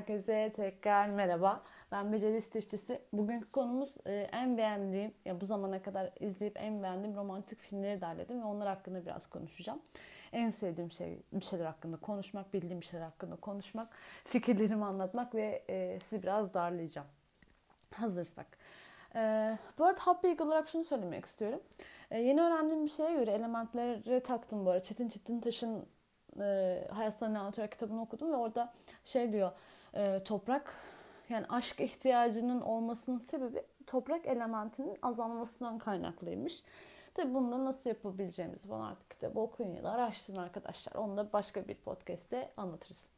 Herkese tekrar merhaba. Ben Beceri İstifçisi. Bugünkü konumuz e, en beğendiğim, ya bu zamana kadar izleyip en beğendiğim romantik filmleri derledim ve onlar hakkında biraz konuşacağım. En sevdiğim şey bir şeyler hakkında konuşmak, bildiğim şeyler hakkında konuşmak, fikirlerimi anlatmak ve e, sizi biraz darlayacağım. Hazırsak. E, bu arada hap bilgi olarak şunu söylemek istiyorum. E, yeni öğrendiğim bir şeye göre elementleri taktım bu arada. Çetin Çetin Taş'ın e, Hayat Sana Anlatıyor kitabını okudum ve orada şey diyor e, toprak yani aşk ihtiyacının olmasının sebebi toprak elementinin azalmasından kaynaklıymış. Tabi bunu da nasıl yapabileceğimizi falan artık kitabı okuyun ya da araştırın arkadaşlar. Onu da başka bir podcast'te anlatırız.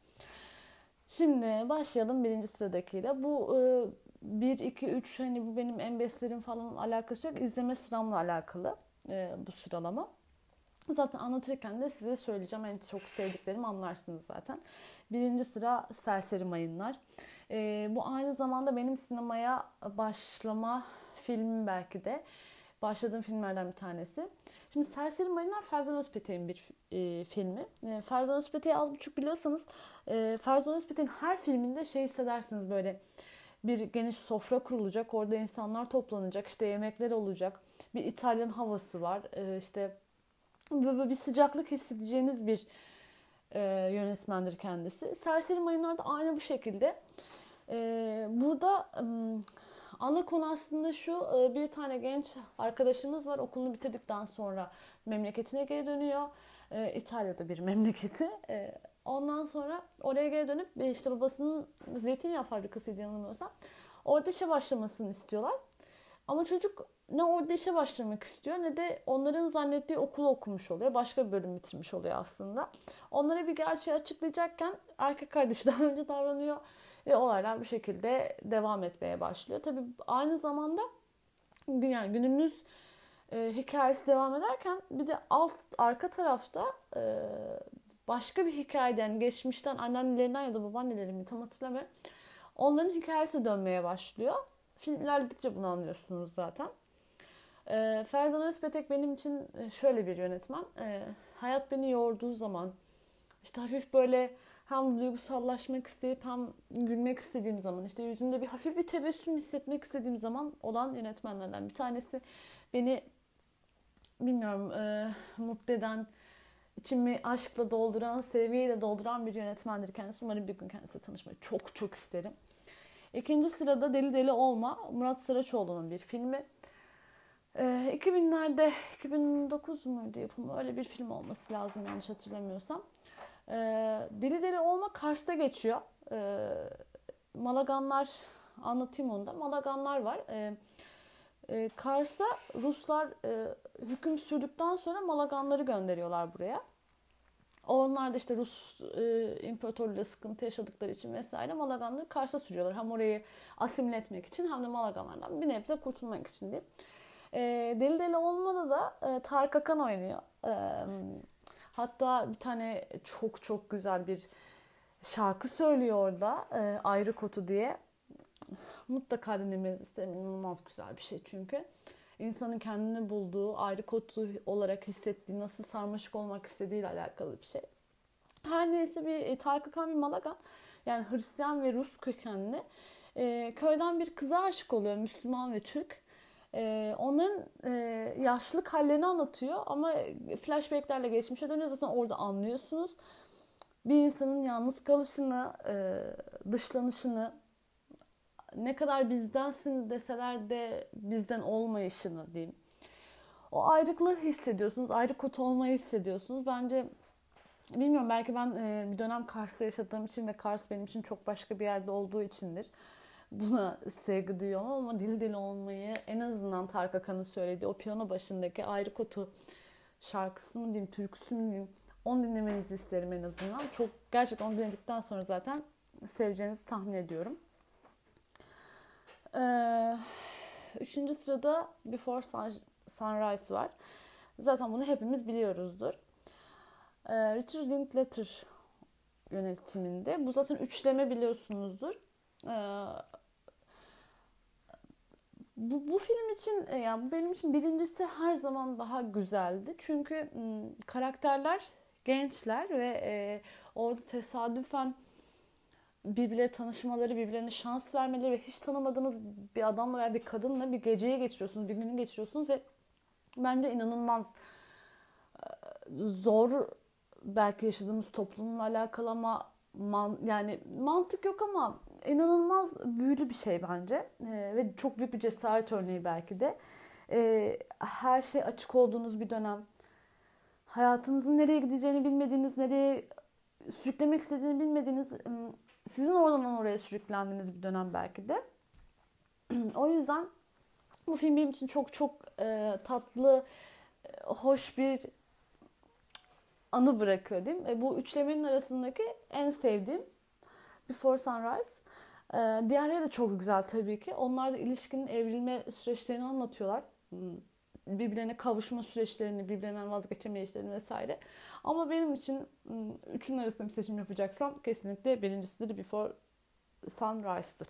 Şimdi başlayalım birinci sıradakiyle. Bu 1, 2, 3 hani bu benim en bestlerim falan alakası yok. İzleme sıramla alakalı e, bu sıralama. Zaten anlatırken de size söyleyeceğim. En çok sevdiklerimi anlarsınız zaten. Birinci sıra Serseri Mayınlar. Ee, bu aynı zamanda benim sinemaya başlama filmim belki de. Başladığım filmlerden bir tanesi. Şimdi Serseri Mayınlar Ferzan Özpetek'in bir e, filmi. E, Ferzan Özpetek'i az buçuk biliyorsanız e, Ferzan Özpetek'in her filminde şey hissedersiniz böyle bir geniş sofra kurulacak. Orada insanlar toplanacak. işte yemekler olacak. Bir İtalyan havası var. E, işte böyle bir sıcaklık hissedeceğiniz bir e, yönetmendir kendisi. Serseri Mayınlar da aynı bu şekilde. E, burada e, ana konu aslında şu e, bir tane genç arkadaşımız var okulunu bitirdikten sonra memleketine geri dönüyor. E, İtalya'da bir memleketi. E, ondan sonra oraya geri dönüp e, işte babasının zeytinyağı fabrikasıydı yanılmıyorsam. Orada işe başlamasını istiyorlar. Ama çocuk ne orada işe başlamak istiyor ne de onların zannettiği okulu okumuş oluyor. Başka bir bölüm bitirmiş oluyor aslında. Onlara bir gerçeği açıklayacakken erkek kardeşi daha önce davranıyor ve olaylar bu şekilde devam etmeye başlıyor. Tabii aynı zamanda yani günümüz e, hikayesi devam ederken bir de alt arka tarafta e, başka bir hikayeden geçmişten anneannelerinden ya da babaannelerimin tam hatırlamıyorum. Onların hikayesi dönmeye başlıyor. Film ilerledikçe bunu anlıyorsunuz zaten. E, Ferzan Özpetek benim için e, şöyle bir yönetmen. E, hayat beni yorduğu zaman işte hafif böyle hem duygusallaşmak isteyip hem gülmek istediğim zaman işte yüzümde bir hafif bir tebessüm hissetmek istediğim zaman olan yönetmenlerden bir tanesi. Beni bilmiyorum e, mutlu eden, içimi aşkla dolduran, sevgiyle dolduran bir yönetmendir kendisi. Umarım bir gün kendisiyle tanışmayı çok çok isterim. İkinci sırada Deli Deli Olma, Murat Saraçoğlu'nun bir filmi. Ee, 2000'lerde, 2009 muydu yapımı? Öyle bir film olması lazım yanlış hatırlamıyorsam. Ee, Deli Deli Olma Kars'ta geçiyor. Ee, Malaganlar, anlatayım onu da. Malaganlar var. Ee, e, Ruslar e, hüküm sürdükten sonra Malaganları gönderiyorlar buraya. Onlar da işte Rus e, imparatorluğuyla sıkıntı yaşadıkları için vesaire Malaganları Kars'a sürüyorlar. Hem orayı asimile etmek için hem de Malaganlardan bir nebze kurtulmak için diye. E, Deli Deli Olmada da e, Tarık Akan oynuyor. E, hatta bir tane çok çok güzel bir şarkı söylüyor orada. E, Ayrı Kotu diye. Mutlaka dinlemenizi isterim. İnanılmaz güzel bir şey çünkü. İnsanın kendini bulduğu, ayrı kotu olarak hissettiği, nasıl sarmaşık olmak istediğiyle alakalı bir şey. Her neyse bir e, Tarık Akan bir Malaga. Yani Hristiyan ve Rus kökenli. E, köyden bir kıza aşık oluyor. Müslüman ve Türk. E, onların e, yaşlılık hallerini anlatıyor. Ama flashbacklerle geçmişe dönüyor. Zaten orada anlıyorsunuz. Bir insanın yalnız kalışını, e, dışlanışını, ne kadar bizdensin deseler de bizden olmayışını diyeyim. O ayrıklığı hissediyorsunuz. Ayrı kutu olmayı hissediyorsunuz. Bence bilmiyorum belki ben e, bir dönem Kars'ta yaşadığım için ve Kars benim için çok başka bir yerde olduğu içindir. Buna sevgi duyuyorum ama deli deli olmayı en azından Tarık Akan'ın söylediği o piyano başındaki ayrı kutu şarkısı mı diyeyim, türküsü mü diyeyim onu dinlemenizi isterim en azından. Çok gerçekten onu dinledikten sonra zaten seveceğinizi tahmin ediyorum. Ee, üçüncü sırada Before Sunrise var. Zaten bunu hepimiz biliyoruzdur. Ee, Richard Linklater yönetiminde. Bu zaten üçleme biliyorsunuzdur. Ee, bu, bu film için e, yani benim için birincisi her zaman daha güzeldi. Çünkü karakterler gençler ve e, orada tesadüfen birbirleri tanışmaları, birbirlerine şans vermeleri ve hiç tanımadığınız bir adamla veya bir kadınla bir geceyi geçiriyorsunuz, bir günü geçiriyorsunuz ve bence inanılmaz e, zor belki yaşadığımız toplumla alakalı ama man, yani mantık yok ama inanılmaz büyülü bir şey bence ee, ve çok büyük bir cesaret örneği belki de ee, her şey açık olduğunuz bir dönem hayatınızın nereye gideceğini bilmediğiniz nereye sürüklemek istediğini bilmediğiniz sizin oradan oraya sürüklendiğiniz bir dönem belki de o yüzden bu film benim için çok çok e, tatlı e, hoş bir anı bırakıyor değil mi? E, bu üçlemenin arasındaki en sevdiğim Before Sunrise. E, diğerleri de çok güzel tabii ki. Onlar da ilişkinin evrilme süreçlerini anlatıyorlar. Hmm, birbirlerine kavuşma süreçlerini, birbirlerinden vazgeçemeyişlerini vesaire. Ama benim için hmm, üçünün arasında bir seçim yapacaksam kesinlikle birincisidir Before Sunrise'dır.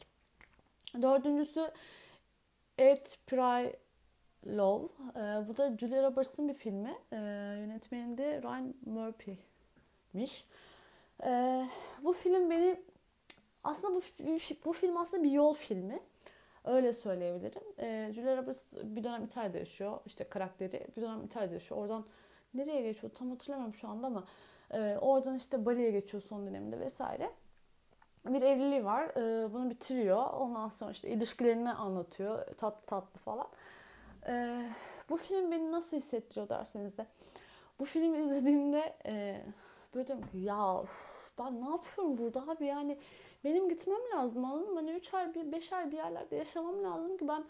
Dördüncüsü Eight Pry Love. E, bu da Julia Roberts'ın bir filmi. E, yönetmeni de Ryan Murphy'miş. Bu film beni aslında bu, bu film aslında bir yol filmi. Öyle söyleyebilirim. E, Julia Roberts bir dönem İtalya'da yaşıyor. İşte karakteri bir dönem İtalya'da yaşıyor. Oradan nereye geçiyor tam hatırlamıyorum şu anda ama e, oradan işte Bali'ye geçiyor son döneminde vesaire. Bir evliliği var. E, bunu bitiriyor. Ondan sonra işte ilişkilerini anlatıyor. Tatlı tatlı falan. E, bu film beni nasıl hissettiriyor derseniz de. Bu filmi izlediğimde e, böyle diyorum ki ya ben ne yapıyorum burada abi yani benim gitmem lazım anladın mı? Hani 3 ay, 5 ay bir yerlerde yaşamam lazım ki ben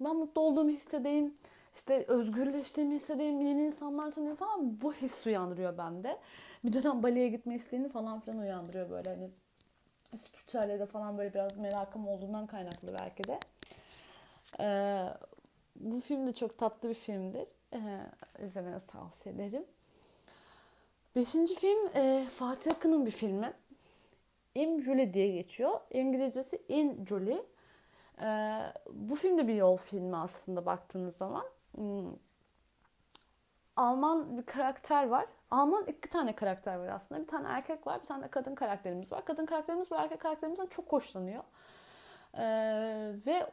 ben mutlu olduğumu hissedeyim. işte özgürleştiğimi hissedeyim, yeni insanlar tanıyayım falan. Bu his uyandırıyor bende. Bir dönem Bali'ye gitme isteğini falan filan uyandırıyor böyle hani. Spiritüellere falan böyle biraz merakım olduğundan kaynaklı belki de. Ee, bu film de çok tatlı bir filmdir. Ee, izlemenizi tavsiye ederim. Beşinci film e, Fatih Akın'ın bir filmi. Im Julie diye geçiyor. İngilizcesi In Julie. Ee, bu film de bir yol filmi aslında baktığınız zaman. Hmm. Alman bir karakter var. Alman iki tane karakter var aslında. Bir tane erkek var, bir tane de kadın karakterimiz var. Kadın karakterimiz bu erkek karakterimizden çok hoşlanıyor. Ee, ve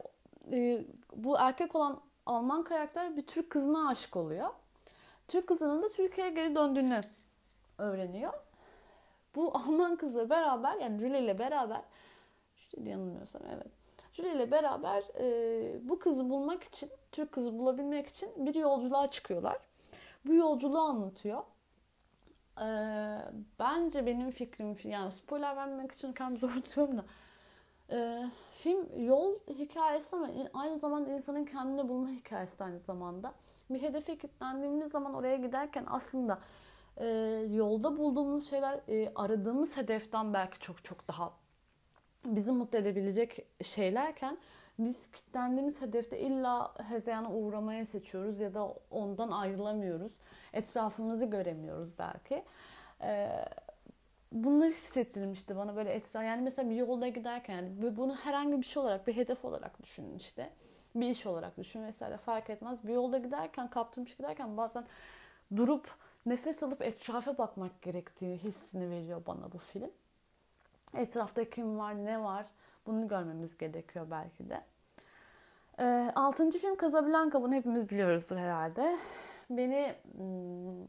e, bu erkek olan Alman karakter bir Türk kızına aşık oluyor. Türk kızının da Türkiye'ye geri döndüğünü öğreniyor. Bu Alman kızla beraber yani Julie ile beraber işte yanılmıyorsam evet. Julie ile beraber e, bu kızı bulmak için, Türk kızı bulabilmek için bir yolculuğa çıkıyorlar. Bu yolculuğu anlatıyor. E, bence benim fikrim, yani spoiler vermemek için kendimi zor tutuyorum da e, film yol hikayesi ama aynı zamanda insanın kendini bulma hikayesi aynı zamanda. Bir hedefe kilitlendiğimiz zaman oraya giderken aslında e, yolda bulduğumuz şeyler e, aradığımız hedeften belki çok çok daha bizi mutlu edebilecek şeylerken biz kilitlendiğimiz hedefte illa hezeyana uğramaya seçiyoruz ya da ondan ayrılamıyoruz. Etrafımızı göremiyoruz belki. Ee, bunları hissettirmişti bana böyle etraf yani mesela bir yolda giderken yani bunu herhangi bir şey olarak bir hedef olarak düşünün işte bir iş olarak düşün vesaire fark etmez bir yolda giderken kaptırmış giderken bazen durup nefes alıp etrafa bakmak gerektiği hissini veriyor bana bu film. Etrafta kim var ne var bunu görmemiz gerekiyor belki de. E, altıncı film Casablanca bunu hepimiz biliyoruzdur herhalde. Beni hmm,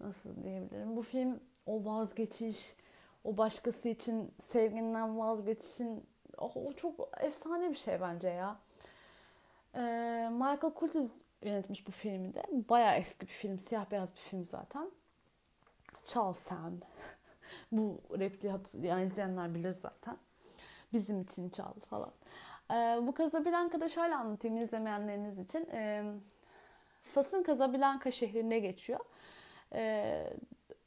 nasıl diyebilirim? Bu film o vazgeçiş, o başkası için sevginden vazgeçişin o, o çok efsane bir şey bence ya. Ee, Michael Curtiz yönetmiş bu filmi de. Bayağı eski bir film, siyah beyaz bir film zaten. Çal sen. bu repliği yani izleyenler bilir zaten. Bizim için çal falan. Ee, bu Casablanca'da şöyle anlatayım izlemeyenleriniz için. Ee, Fas'ın Casablanca şehrinde geçiyor. Ee,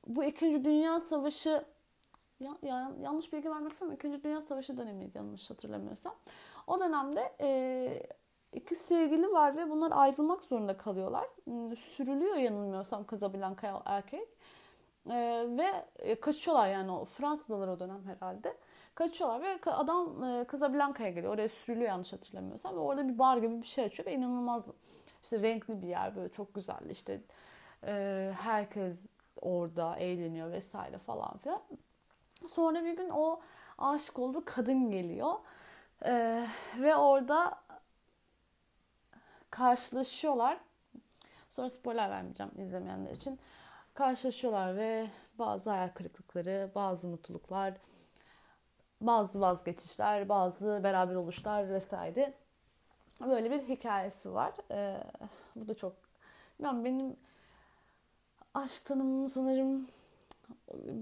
bu İkinci Dünya Savaşı ya, ya, yanlış bilgi vermek istemiyorum. İkinci Dünya Savaşı dönemiydi yanlış hatırlamıyorsam. O dönemde e, iki sevgili var ve bunlar ayrılmak zorunda kalıyorlar. Hmm, sürülüyor yanılmıyorsam Casablanca erkek. E, ve e, kaçıyorlar yani o Fransızlar o dönem herhalde. Kaçıyorlar ve adam e, Casablanca'ya geliyor. Oraya sürülüyor yanlış hatırlamıyorsam. Ve orada bir bar gibi bir şey açıyor ve inanılmaz işte renkli bir yer böyle çok güzel işte e, herkes orada eğleniyor vesaire falan filan. Sonra bir gün o aşık olduğu kadın geliyor. Ee, ve orada karşılaşıyorlar. Sonra spoiler vermeyeceğim izlemeyenler için. Karşılaşıyorlar ve bazı hayal kırıklıkları, bazı mutluluklar, bazı vazgeçişler, bazı beraber oluşlar vesaire. Böyle bir hikayesi var. Ee, bu da çok... Yani benim aşk tanımım sanırım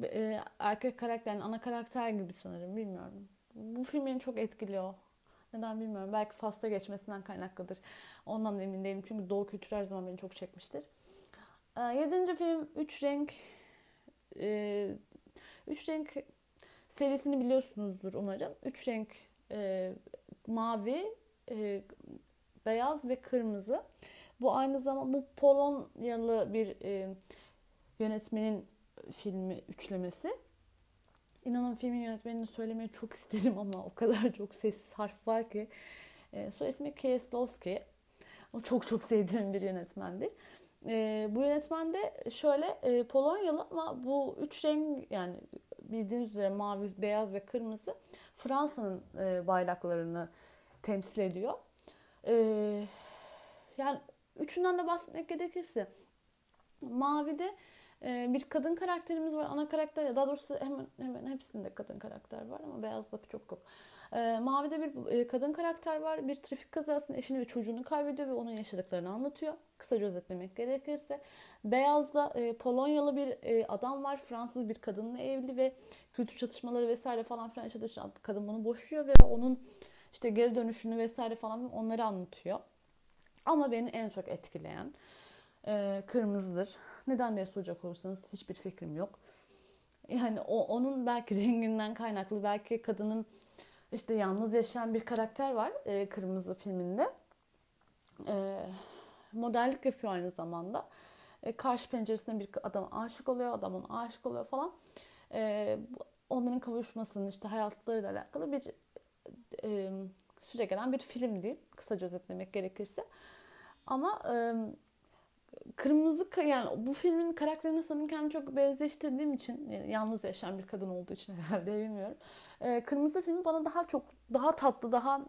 e, erkek karakter, yani ana karakter gibi sanırım. Bilmiyorum. Bu film beni çok etkiliyor. Neden bilmiyorum. Belki Fas'ta geçmesinden kaynaklıdır. Ondan da emin değilim. Çünkü Doğu kültürü her zaman beni çok çekmiştir. Ee, yedinci film Üç Renk. Ee, Üç Renk serisini biliyorsunuzdur umarım. Üç renk e, mavi, e, beyaz ve kırmızı. Bu aynı zamanda bu Polonyalı bir e, yönetmenin filmi üçlemesi. İnanın filmin yönetmenini söylemeyi çok isterim ama o kadar çok ses harf var ki. E, soy ismi Kieslowski. O çok çok sevdiğim bir yönetmendir. E, bu yönetmen de şöyle e, Polonyalı ama bu üç renk yani bildiğiniz üzere mavi, beyaz ve kırmızı Fransa'nın e, bayraklarını temsil ediyor. E, yani üçünden de bahsetmek gerekirse mavide bir kadın karakterimiz var. Ana karakter ya daha doğrusu hemen hemen hepsinde kadın karakter var ama beyazda çok yok. E, Mavi'de bir e, kadın karakter var. Bir trafik kazasında eşini ve çocuğunu kaybediyor ve onun yaşadıklarını anlatıyor. Kısaca özetlemek gerekirse. Beyaz'da e, Polonyalı bir e, adam var. Fransız bir kadınla evli ve kültür çatışmaları vesaire falan filan yaşadığı kadın bunu boşuyor ve onun işte geri dönüşünü vesaire falan onları anlatıyor. Ama beni en çok etkileyen e, kırmızıdır. Neden diye soracak olursanız hiçbir fikrim yok. Yani o, onun belki renginden kaynaklı, belki kadının işte yalnız yaşayan bir karakter var e, Kırmızı filminde. E, modellik yapıyor aynı zamanda. E, karşı penceresinde bir adam aşık oluyor, adam ona aşık oluyor falan. E, onların kavuşmasının işte hayatlarıyla alakalı bir e, süre gelen bir film değil. Kısaca özetlemek gerekirse. Ama e, kırmızı yani bu filmin karakterine sanırım kendimi çok benzeştirdiğim için yani yalnız yaşayan bir kadın olduğu için herhalde bilmiyorum. Ee, kırmızı filmi bana daha çok daha tatlı daha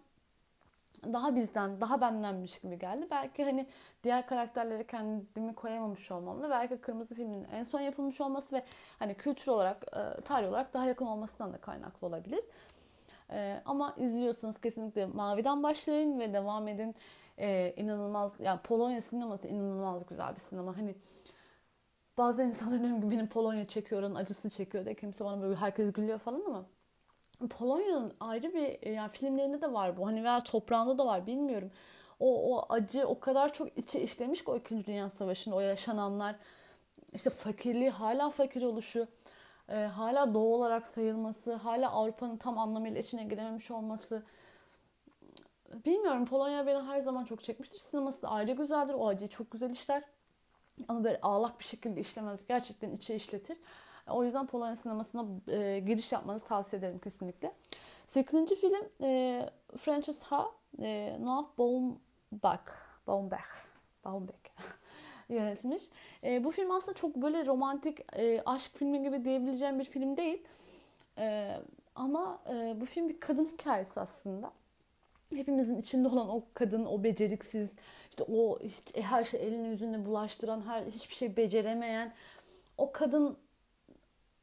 daha bizden, daha bendenmiş gibi geldi. Belki hani diğer karakterlere kendimi koyamamış olmamla belki Kırmızı filmin en son yapılmış olması ve hani kültür olarak, e, tarih olarak daha yakın olmasından da kaynaklı olabilir. E, ama izliyorsanız kesinlikle Mavi'den başlayın ve devam edin. E, inanılmaz, yani Polonya sineması inanılmaz güzel bir sinema. Hani bazı insanlar diyorum ki benim Polonya çekiyor, onun acısı çekiyor de kimse bana böyle herkes gülüyor falan ama Polonya'nın ayrı bir e, yani filmlerinde de var bu. Hani veya toprağında da var bilmiyorum. O, o acı o kadar çok içe işlemiş ki o 2. Dünya Savaşı'nda o yaşananlar işte fakirliği hala fakir oluşu e, hala doğu olarak sayılması hala Avrupa'nın tam anlamıyla içine girememiş olması bilmiyorum Polonya beni her zaman çok çekmiştir. Sineması da ayrı güzeldir. O acıyı çok güzel işler. Ama böyle ağlak bir şekilde işlemez. Gerçekten içe işletir. O yüzden Polonya sinemasına e, giriş yapmanızı tavsiye ederim kesinlikle. Sekizinci film e, Frances Ha, e, Noah Baumbach, Baumbach, Baumbach yönetmiş. E, bu film aslında çok böyle romantik e, aşk filmi gibi diyebileceğim bir film değil. E, ama e, bu film bir kadın hikayesi aslında. Hepimizin içinde olan o kadın, o beceriksiz, işte o hiç, her şey elini yüzüne bulaştıran, her hiçbir şey beceremeyen o kadın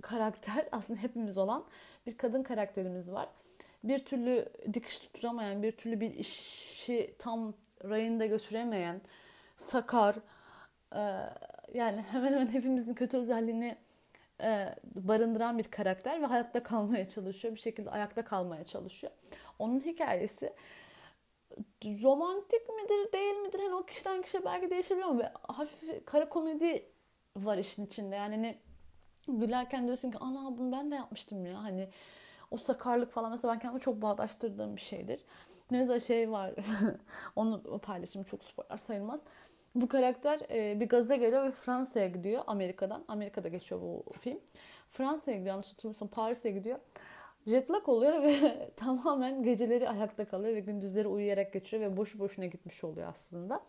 karakter aslında hepimiz olan bir kadın karakterimiz var. Bir türlü dikiş tutturamayan, bir türlü bir işi tam rayında götüremeyen, sakar, e, yani hemen hemen hepimizin kötü özelliğini e, barındıran bir karakter ve hayatta kalmaya çalışıyor. Bir şekilde ayakta kalmaya çalışıyor. Onun hikayesi romantik midir değil midir? Hani o kişiden kişiye belki değişebiliyor ama hafif kara komedi var işin içinde. Yani ne gülerken diyorsun ki ana bunu ben de yapmıştım ya hani o sakarlık falan mesela ben kendime çok bağdaştırdığım bir şeydir. Mesela şey var onu paylaşım çok spoiler sayılmaz. Bu karakter e, bir gaza geliyor ve Fransa'ya gidiyor Amerika'dan. Amerika'da geçiyor bu film. Fransa'ya gidiyor yanlış hatırlamıyorsam Paris'e gidiyor. Jetlag oluyor ve tamamen geceleri ayakta kalıyor ve gündüzleri uyuyarak geçiyor ve boşu boşuna gitmiş oluyor aslında.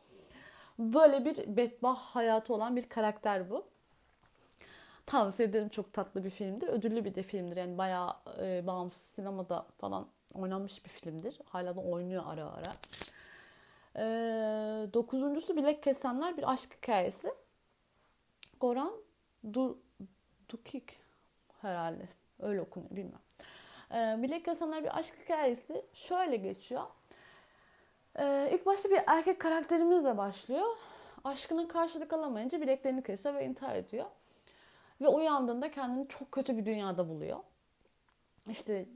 Böyle bir bedbah hayatı olan bir karakter bu Tavsiye ederim çok tatlı bir filmdir. Ödüllü bir de filmdir. Yani bayağı e, bağımsız sinemada falan oynanmış bir filmdir. Hala da oynuyor ara ara. E, dokuzuncusu Bilek Kesenler bir aşk hikayesi. Goran du, Dukik herhalde. Öyle okunuyor bilmem. E, Bilek Kesenler bir aşk hikayesi şöyle geçiyor. E, ilk başta bir erkek karakterimizle başlıyor. Aşkının karşılık alamayınca bileklerini kesiyor ve intihar ediyor. Ve uyandığında kendini çok kötü bir dünyada buluyor. İşte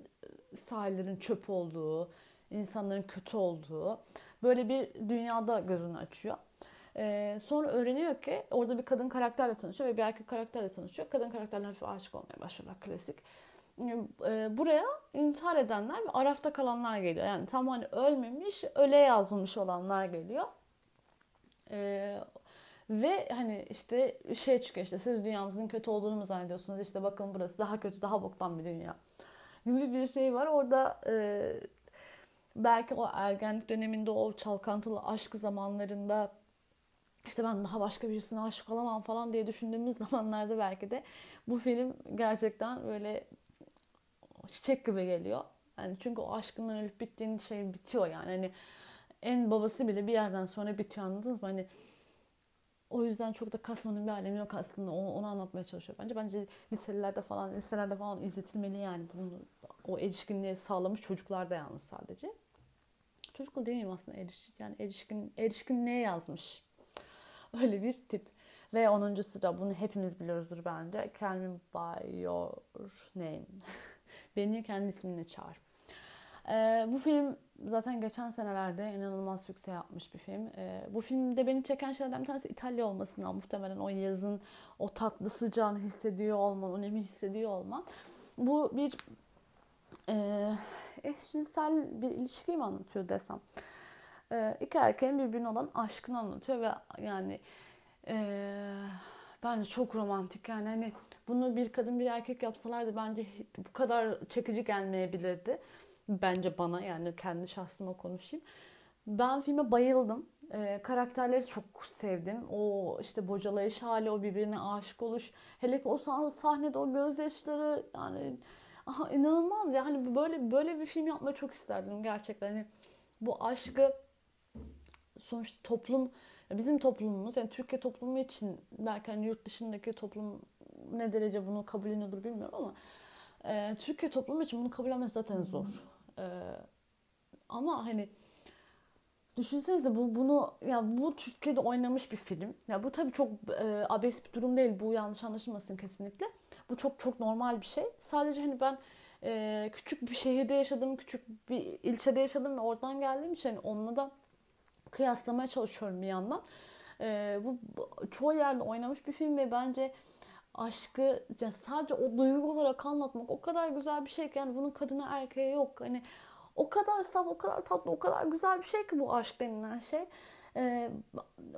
sahillerin çöp olduğu, insanların kötü olduğu böyle bir dünyada gözünü açıyor. Ee, sonra öğreniyor ki orada bir kadın karakterle tanışıyor ve bir erkek karakterle tanışıyor. Kadın karakterle hafif aşık olmaya başlıyorlar klasik. Ee, buraya intihar edenler ve arafta kalanlar geliyor. Yani tam hani ölmemiş, öle yazılmış olanlar geliyor. Ee, ve hani işte şey çıkıyor işte siz dünyanızın kötü olduğunu mu zannediyorsunuz? İşte bakın burası daha kötü, daha boktan bir dünya gibi bir şey var. Orada e, belki o ergenlik döneminde o çalkantılı aşk zamanlarında işte ben daha başka birisine aşık olamam falan diye düşündüğümüz zamanlarda belki de bu film gerçekten böyle çiçek gibi geliyor. Yani çünkü o aşkından ölüp bittiğin şey bitiyor yani. Hani en babası bile bir yerden sonra bitiyor anladınız mı? Hani o yüzden çok da kasmanın bir alemi yok aslında. Onu, onu anlatmaya çalışıyor. Bence bence liselerde falan liselerde falan izletilmeli yani. Bunu, o erişkinliği sağlamış çocuklar da yalnız sadece. Çocuklu demeyeyim aslında eriş, yani erişkin, erişkinliğe yazmış. Öyle bir tip. Ve 10. sıra bunu hepimiz biliyoruzdur bence. Call me by your name. Beni kendi isminle çağır. Ee, bu film zaten geçen senelerde inanılmaz sükse yapmış bir film. Ee, bu filmde beni çeken şeylerden bir tanesi İtalya olmasından muhtemelen o yazın o tatlı sıcağını hissediyor olman, o nemi hissediyor olman. Bu bir e, eşcinsel bir ilişkiyi mi anlatıyor desem. E, iki erkeğin birbirine olan aşkını anlatıyor ve yani e, bence çok romantik yani hani bunu bir kadın bir erkek yapsalardı bence bu kadar çekici gelmeyebilirdi bence bana yani kendi şahsıma konuşayım. Ben filme bayıldım. Ee, karakterleri çok sevdim. O işte bocalayış hali, o birbirine aşık oluş. Hele ki o sahnede o gözyaşları yani aha, inanılmaz ya. Hani böyle böyle bir film yapmayı çok isterdim gerçekten. Hani bu aşkı sonuçta toplum bizim toplumumuz yani Türkiye toplumu için belki hani yurt dışındaki toplum ne derece bunu kabul ediyordur bilmiyorum ama e, Türkiye toplumu için bunu kabul etmesi zaten zor. E, ama hani düşünsenize bu bunu ya bu Türkiye'de oynamış bir film. Ya bu tabii çok e, abes bir durum değil. Bu yanlış anlaşılmasın kesinlikle. Bu çok çok normal bir şey. Sadece hani ben e, küçük bir şehirde yaşadım, küçük bir ilçede yaşadım ve oradan geldiğim için hani onunla da kıyaslamaya çalışıyorum bir yandan. E, bu çoğu yerde oynamış bir film ve bence aşkı yani sadece o duygu olarak anlatmak o kadar güzel bir şey ki yani bunun kadına erkeğe yok. Hani o kadar saf, o kadar tatlı, o kadar güzel bir şey ki bu aşk denilen şey. Ee,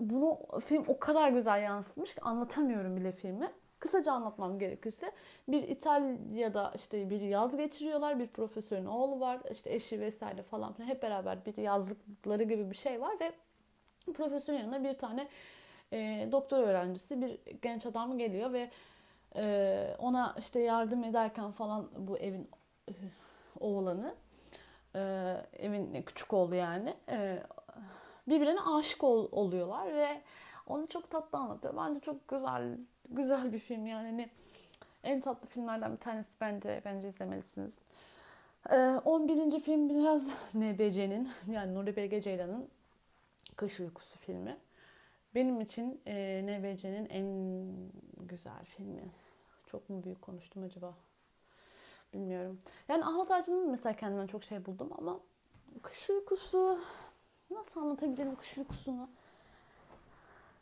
bunu film o kadar güzel yansıtmış ki anlatamıyorum bile filmi. Kısaca anlatmam gerekirse bir İtalya'da işte bir yaz geçiriyorlar. Bir profesörün oğlu var. işte eşi vesaire falan filan hep beraber bir yazlıkları gibi bir şey var ve profesörün yanına bir tane e, doktor öğrencisi bir genç adam geliyor ve e, ona işte yardım ederken falan bu evin e, oğlanı e, evin küçük oğlu yani e, birbirine aşık ol, oluyorlar ve onu çok tatlı anlatıyor. Bence çok güzel güzel bir film yani. Hani en tatlı filmlerden bir tanesi bence bence izlemelisiniz. Ee, 11. film biraz NBC'nin yani Nuri Bilge Ceylan'ın Kış Uykusu filmi. Benim için e, NBC'nin en güzel filmi. Çok mu büyük konuştum acaba? Bilmiyorum. Yani Ahlat Ağacı'nın mesela kendimden çok şey buldum ama kış uykusu nasıl anlatabilirim kış uykusunu?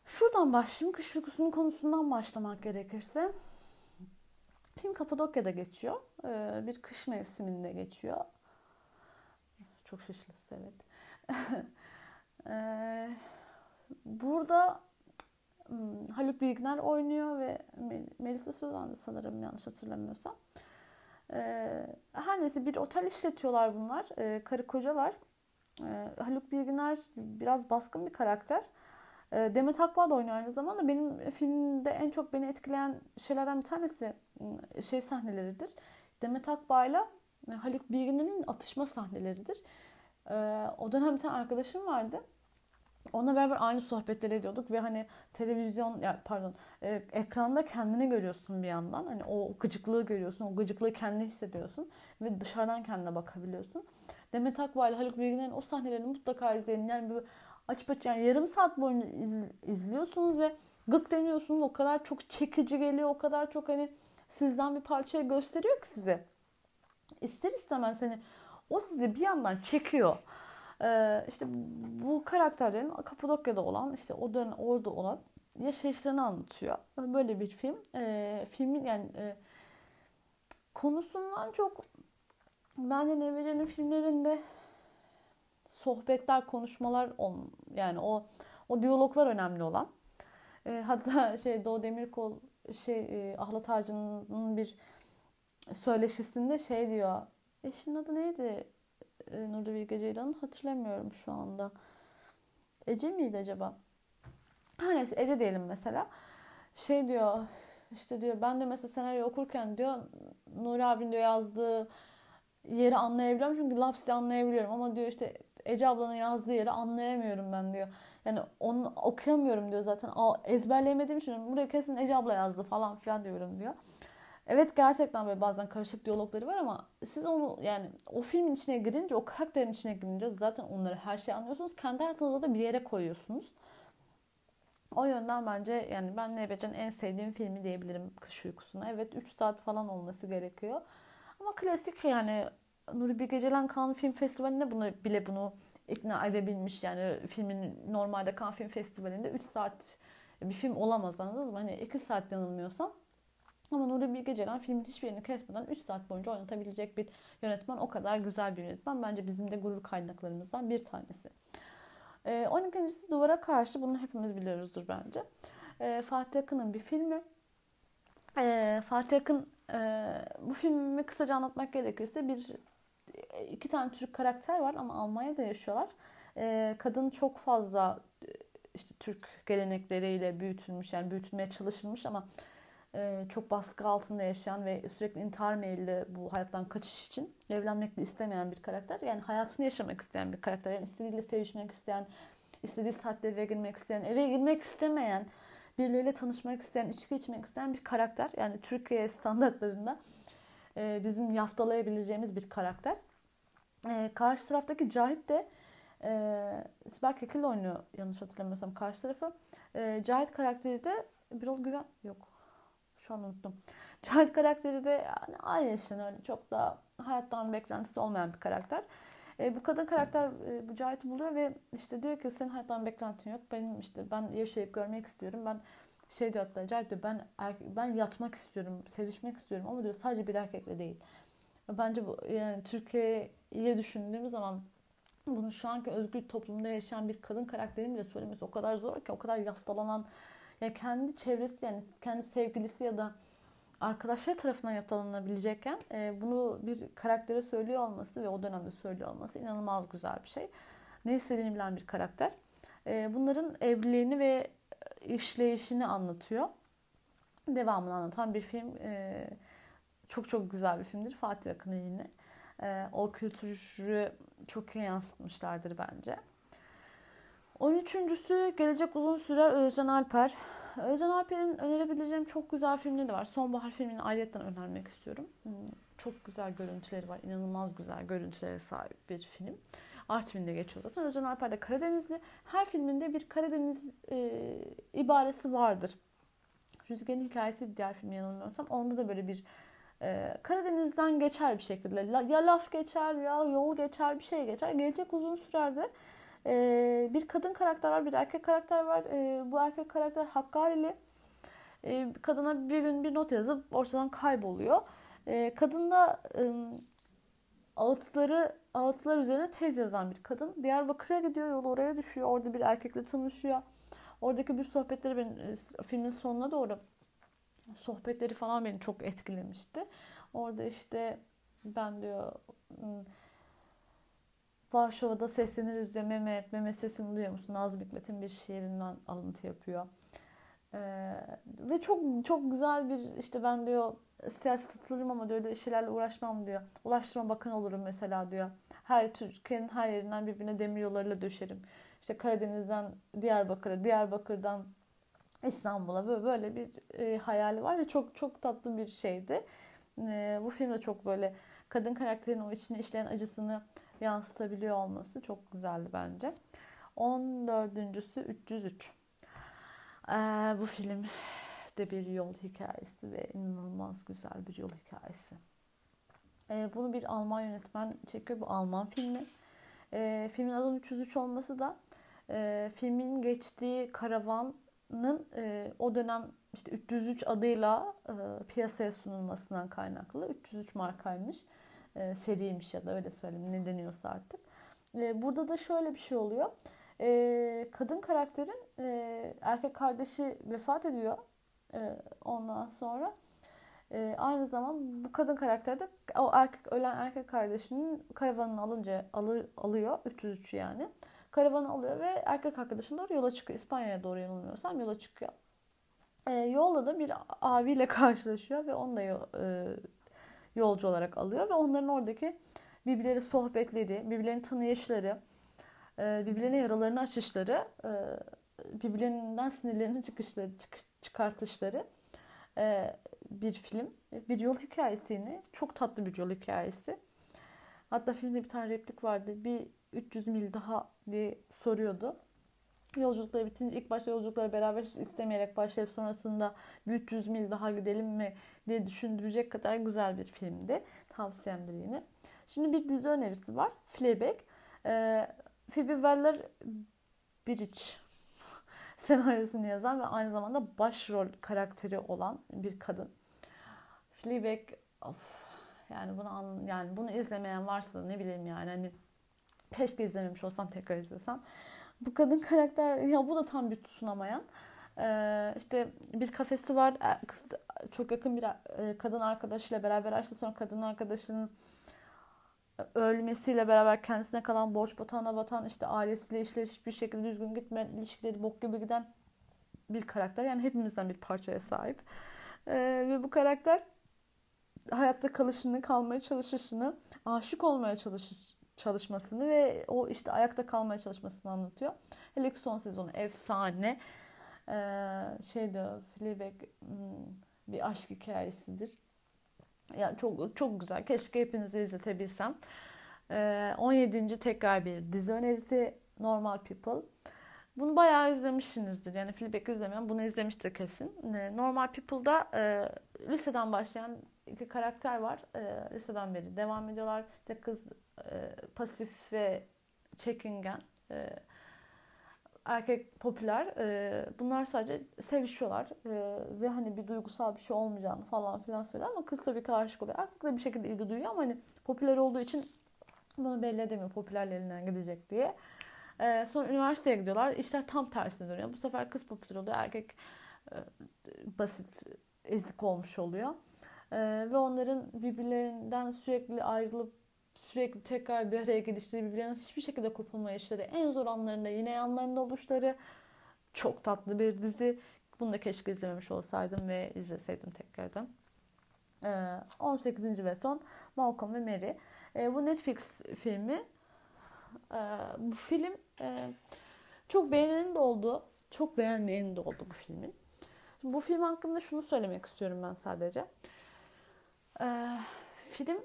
Şuradan başlayayım. Kış uykusunun konusundan başlamak gerekirse. Film Kapadokya'da geçiyor. Ee, bir kış mevsiminde geçiyor. Çok şaşırtıcı evet. ee, Burada hmm, Haluk Bilginer oynuyor ve Melisa Sözen sanırım yanlış hatırlamıyorsam. Ee, her neyse bir otel işletiyorlar bunlar. Ee, karı kocalar. Haluk Bilginer biraz baskın bir karakter. E, Demet Akbağ da oynuyor aynı zamanda. Benim filmde en çok beni etkileyen şeylerden bir tanesi ıı, şey sahneleridir. Demet Akbağ'la Haluk Bilginer'in atışma sahneleridir. E, o dönem bir tane arkadaşım vardı. Onunla beraber aynı sohbetleri ediyorduk ve hani televizyon ya pardon e, ekranda kendini görüyorsun bir yandan. Hani o gıcıklığı görüyorsun. O gıcıklığı kendine hissediyorsun ve dışarıdan kendine bakabiliyorsun. Demet Akbağ ile Haluk Bilginer'in o sahnelerini mutlaka izleyin. Yani böyle açıp açıp yani yarım saat boyunca iz, izliyorsunuz ve gık demiyorsunuz. O kadar çok çekici geliyor. O kadar çok hani sizden bir parçayı gösteriyor ki size. İster istemez hani o sizi bir yandan çekiyor. Ee, işte bu karakterlerin Kapadokya'da olan işte o dönem orada olan yaşayışlarını anlatıyor. Böyle bir film. Ee, filmin yani e, konusundan çok bence Nevri'nin filmlerinde sohbetler, konuşmalar on, yani o o diyaloglar önemli olan. E, hatta şey Doğu Demirkol şey e, Ahlat Ağacı'nın bir söyleşisinde şey diyor. Eşinin adı neydi? E, Nurlu Bilge Ceylan'ın hatırlamıyorum şu anda. Ece miydi acaba? Her neyse Ece diyelim mesela. Şey diyor işte diyor ben de mesela senaryo okurken diyor Nuri abinin diyor yazdığı yeri anlayabiliyorum çünkü lapsi anlayabiliyorum ama diyor işte Ece ablanın yazdığı yeri anlayamıyorum ben diyor. Yani onu okuyamıyorum diyor zaten. Ezberleyemediğim için buraya kesin Ece abla yazdı falan filan diyorum diyor. Evet gerçekten böyle bazen karışık diyalogları var ama siz onu yani o filmin içine girince, o karakterin içine girince zaten onları her şeyi anlıyorsunuz. Kendi hayatınızda da bir yere koyuyorsunuz. O yönden bence yani ben Nebet'in en sevdiğim filmi diyebilirim Kış Uykusu'na. Evet 3 saat falan olması gerekiyor. Ama klasik yani Nuri Bilge Ceylan Cannes Film Festivali'nde bunu bile bunu ikna edebilmiş. Yani filmin normalde Cannes Film Festivali'nde 3 saat bir film olamaz anladınız mı? Hani 2 saat yanılmıyorsam. Ama Nuri Bilge Ceylan filmin hiçbirini kesmeden 3 saat boyunca oynatabilecek bir yönetmen. O kadar güzel bir yönetmen. Bence bizim de gurur kaynaklarımızdan bir tanesi. E, 12. Duvara Karşı bunu hepimiz biliyoruzdur bence. E, Fatih Akın'ın bir filmi. E, Fatih Akın e, bu filmi kısaca anlatmak gerekirse bir iki tane Türk karakter var ama Almanya'da yaşıyorlar. E, kadın çok fazla işte Türk gelenekleriyle büyütülmüş yani büyütülmeye çalışılmış ama e, çok baskı altında yaşayan ve sürekli intihar meyilli bu hayattan kaçış için evlenmek de istemeyen bir karakter. Yani hayatını yaşamak isteyen bir karakter. Yani istediğiyle sevişmek isteyen, istediği saatte eve girmek isteyen, eve girmek istemeyen, birileriyle tanışmak isteyen, içki içmek isteyen bir karakter. Yani Türkiye standartlarında e, bizim yaftalayabileceğimiz bir karakter. E, karşı taraftaki Cahit de e, Sibel Kekil oynuyor yanlış hatırlamıyorsam karşı tarafı. E, Cahit karakteri de Birol Güven yok şu an unuttum. Cahit karakteri de yani yaşın öyle çok da hayattan beklentisi olmayan bir karakter. E, bu kadın karakter e, bu Cahit'i buluyor ve işte diyor ki senin hayattan beklentin yok. Benim işte ben yaşayıp görmek istiyorum. Ben şey diyor hatta Cahit diyor ben ben yatmak istiyorum, sevişmek istiyorum ama diyor sadece bir erkekle değil. Bence bu yani Türkiye'yi düşündüğümüz zaman bunu şu anki özgür toplumda yaşayan bir kadın karakterin bile söylemesi o kadar zor ki o kadar yaftalanan ya kendi çevresi yani kendi sevgilisi ya da arkadaşları tarafından yatalanabilecekken e, bunu bir karaktere söylüyor olması ve o dönemde söylüyor olması inanılmaz güzel bir şey. Ne istediğini bilen bir karakter. E, bunların evliliğini ve işleyişini anlatıyor. Devamını anlatan bir film. E, çok çok güzel bir filmdir. Fatih Akın'ın yine. E, o kültürü çok iyi yansıtmışlardır bence. 13.sü Gelecek Uzun Sürer Özcan Alper. Özcan Alper'in önerebileceğim çok güzel filmleri var. Sonbahar filmini ayrıca önermek istiyorum. Hmm, çok güzel görüntüleri var. İnanılmaz güzel görüntülere sahip bir film. Artvin'de geçiyor zaten. Özcan Alper de Karadenizli. Her filminde bir Karadeniz e, ibaresi vardır. Rüzgar'ın hikayesi diğer film yanılmıyorsam. Onda da böyle bir e, Karadeniz'den geçer bir şekilde. Ya laf geçer ya yol geçer bir şey geçer. Gelecek uzun sürerde ee, bir kadın karakter var, bir erkek karakter var. Ee, bu erkek karakter Hakkari'li. Ee, kadına bir gün bir not yazıp ortadan kayboluyor. Ee, kadın da e, ağıtları ağıtlar üzerine tez yazan bir kadın. Diyarbakır'a gidiyor, yolu oraya düşüyor. Orada bir erkekle tanışıyor. Oradaki bir sohbetleri benim e, filmin sonuna doğru sohbetleri falan beni çok etkilemişti. Orada işte ben diyor Varşova'da sesleniriz diyor Mehmet. Mehmet sesini duyuyor musun? Nazım Hikmet'in bir şiirinden alıntı yapıyor. Ee, ve çok çok güzel bir işte ben diyor siyaset tutulurum ama diyor öyle şeylerle uğraşmam diyor. Ulaştırma bakanı olurum mesela diyor. Her Türkiye'nin her yerinden birbirine demir yollarıyla döşerim. İşte Karadeniz'den Diyarbakır'a, Diyarbakır'dan İstanbul'a böyle böyle bir e, hayali var ve çok çok tatlı bir şeydi. E, bu film de çok böyle kadın karakterin o içine işleyen acısını yansıtabiliyor olması çok güzeldi bence. 14.sü 303. Ee, bu film de bir yol hikayesi ve inanılmaz güzel bir yol hikayesi. Ee, bunu bir Alman yönetmen çekiyor. Bu Alman filmi. Ee, filmin adının 303 olması da e, filmin geçtiği karavanın e, o dönem işte 303 adıyla e, piyasaya sunulmasından kaynaklı. 303 markaymış. E, seriymiş ya da öyle söyleyeyim ne deniyorsa artık. E, burada da şöyle bir şey oluyor. E, kadın karakterin erkek kardeşi vefat ediyor. Ondan sonra aynı zaman bu kadın karakter de o erkek ölen erkek kardeşinin karavanını alınca alır, alıyor 303 yani. Karavanı alıyor ve erkek arkadaşın doğru yola çıkıyor. İspanya'ya doğru yanılmıyorsam yola çıkıyor. E, yolda da bir abiyle karşılaşıyor ve onu da e, yolcu olarak alıyor ve onların oradaki birbirleri sohbetleri, birbirlerini tanıyışları, e, birbirlerine yaralarını açışları, e, birbirlerinden sinirlerini çıkışları, çıkartışları e, bir film. Bir yol hikayesi yine. Çok tatlı bir yol hikayesi. Hatta filmde bir tane replik vardı. Bir 300 mil daha diye soruyordu. Yolculukları bitince ilk başta yolculukları beraber istemeyerek başlayıp sonrasında bir 300 mil daha gidelim mi diye düşündürecek kadar güzel bir filmdi. Tavsiyemdir yine. Şimdi bir dizi önerisi var. Fleabag. Ee, Phoebe Waller-Bridge senaryosunu yazan ve aynı zamanda başrol karakteri olan bir kadın. Fleabag of, yani bunu yani bunu izlemeyen varsa da ne bileyim yani hani keşke izlememiş olsam tekrar izlesem. Bu kadın karakter ya bu da tam bir tutunamayan. Ee, işte bir kafesi var. E, kız, çok yakın bir e, kadın arkadaşıyla beraber açtı. Sonra kadın arkadaşının ölmesiyle beraber kendisine kalan borç batağına batan işte ailesiyle işleri hiçbir şekilde düzgün gitmeyen ilişkileri bok gibi giden bir karakter. Yani hepimizden bir parçaya sahip. Ee, ve bu karakter hayatta kalışını, kalmaya çalışışını, aşık olmaya çalış çalışmasını ve o işte ayakta kalmaya çalışmasını anlatıyor. Hele ki son sezonu efsane. Ee, şey diyor, Fleabag hmm, bir aşk hikayesidir. Ya çok çok güzel. Keşke hepinizi izletebilsem. Ee, 17. tekrar bir dizi önerisi Normal People. Bunu bayağı izlemişsinizdir. Yani Fleabag izlemeyen bunu izlemiştir kesin. Ee, Normal People'da e, liseden başlayan iki karakter var. E, liseden beri devam ediyorlar. İşte kız e, pasif ve çekingen. E, erkek popüler. E, bunlar sadece sevişiyorlar. Ve hani bir duygusal bir şey olmayacağını falan filan söylüyor. Ama kız tabii ki aşık oluyor. Erkek de bir şekilde ilgi duyuyor ama hani popüler olduğu için bunu belli edemiyor popülerlerinden gidecek diye. Sonra üniversiteye gidiyorlar. İşler tam tersine dönüyor. Bu sefer kız popüler oluyor. Erkek basit, ezik olmuş oluyor. Ve onların birbirlerinden sürekli ayrılıp sürekli tekrar bir araya gelişleri birbirlerinden hiçbir şekilde kopulmayışları, en zor anlarında yine yanlarında oluşları çok tatlı bir dizi. Bunu da keşke izlememiş olsaydım ve izleseydim tekrardan. 18. ve son Malcolm ve Mary. Bu Netflix filmi. Bu film çok beğenenin de oldu. Çok beğenmeyenin de oldu bu filmin. Bu film hakkında şunu söylemek istiyorum ben sadece. Film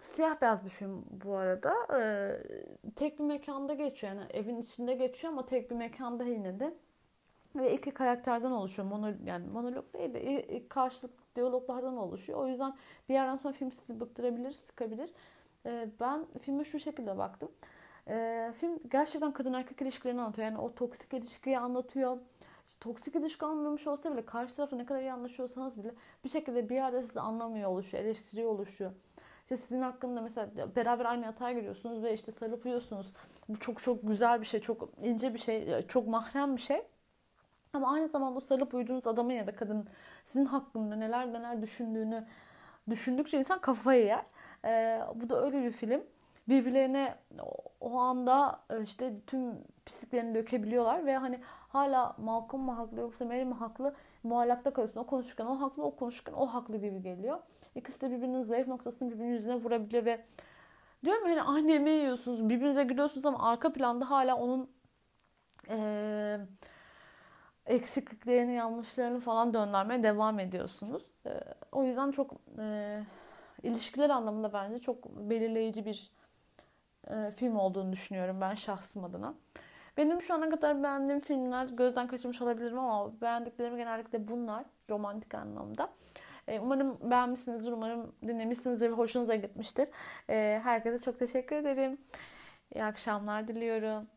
Siyah beyaz bir film bu arada. Ee, tek bir mekanda geçiyor. Yani evin içinde geçiyor ama tek bir mekanda yine de. Ve iki karakterden oluşuyor. Mono, yani monolog değil de karşılıklı diyaloglardan oluşuyor. O yüzden bir yerden sonra film sizi bıktırabilir, sıkabilir. Ee, ben filme şu şekilde baktım. Ee, film gerçekten kadın erkek ilişkilerini anlatıyor. Yani o toksik ilişkiyi anlatıyor. Toksik ilişki anlamış olsa bile karşı tarafı ne kadar iyi anlaşıyorsanız bile bir şekilde bir yerde sizi anlamıyor oluşuyor, eleştiriyor oluşuyor. İşte sizin hakkında mesela beraber aynı yatağa giriyorsunuz ve işte sarılıp uyuyorsunuz. Bu çok çok güzel bir şey, çok ince bir şey, çok mahrem bir şey. Ama aynı zamanda sarılıp uyuduğunuz adamın ya da kadının sizin hakkında neler neler düşündüğünü düşündükçe insan kafayı yer. Ee, bu da öyle bir film. Birbirlerine o anda e, işte tüm pisliklerini dökebiliyorlar ve hani hala Malcolm mu haklı yoksa Mary mi haklı muallakta kalıyorsun. O konuşurken o haklı, o konuşurken o haklı gibi geliyor. İkisi de birbirinin zayıf noktasını birbirinin yüzüne vurabiliyor ve diyorum hani annemi yiyorsunuz, birbirinize gülüyorsunuz ama arka planda hala onun ee, eksikliklerini, yanlışlarını falan döndürmeye devam ediyorsunuz. Ee, o yüzden çok e, ilişkiler anlamında bence çok belirleyici bir e, film olduğunu düşünüyorum ben şahsım adına. Benim şu ana kadar beğendiğim filmler gözden kaçırmış olabilirim ama beğendiklerim genellikle bunlar romantik anlamda. E, umarım beğenmişsinizdir, umarım dinlemişsinizdir ve hoşunuza gitmiştir. E, herkese çok teşekkür ederim. İyi akşamlar diliyorum.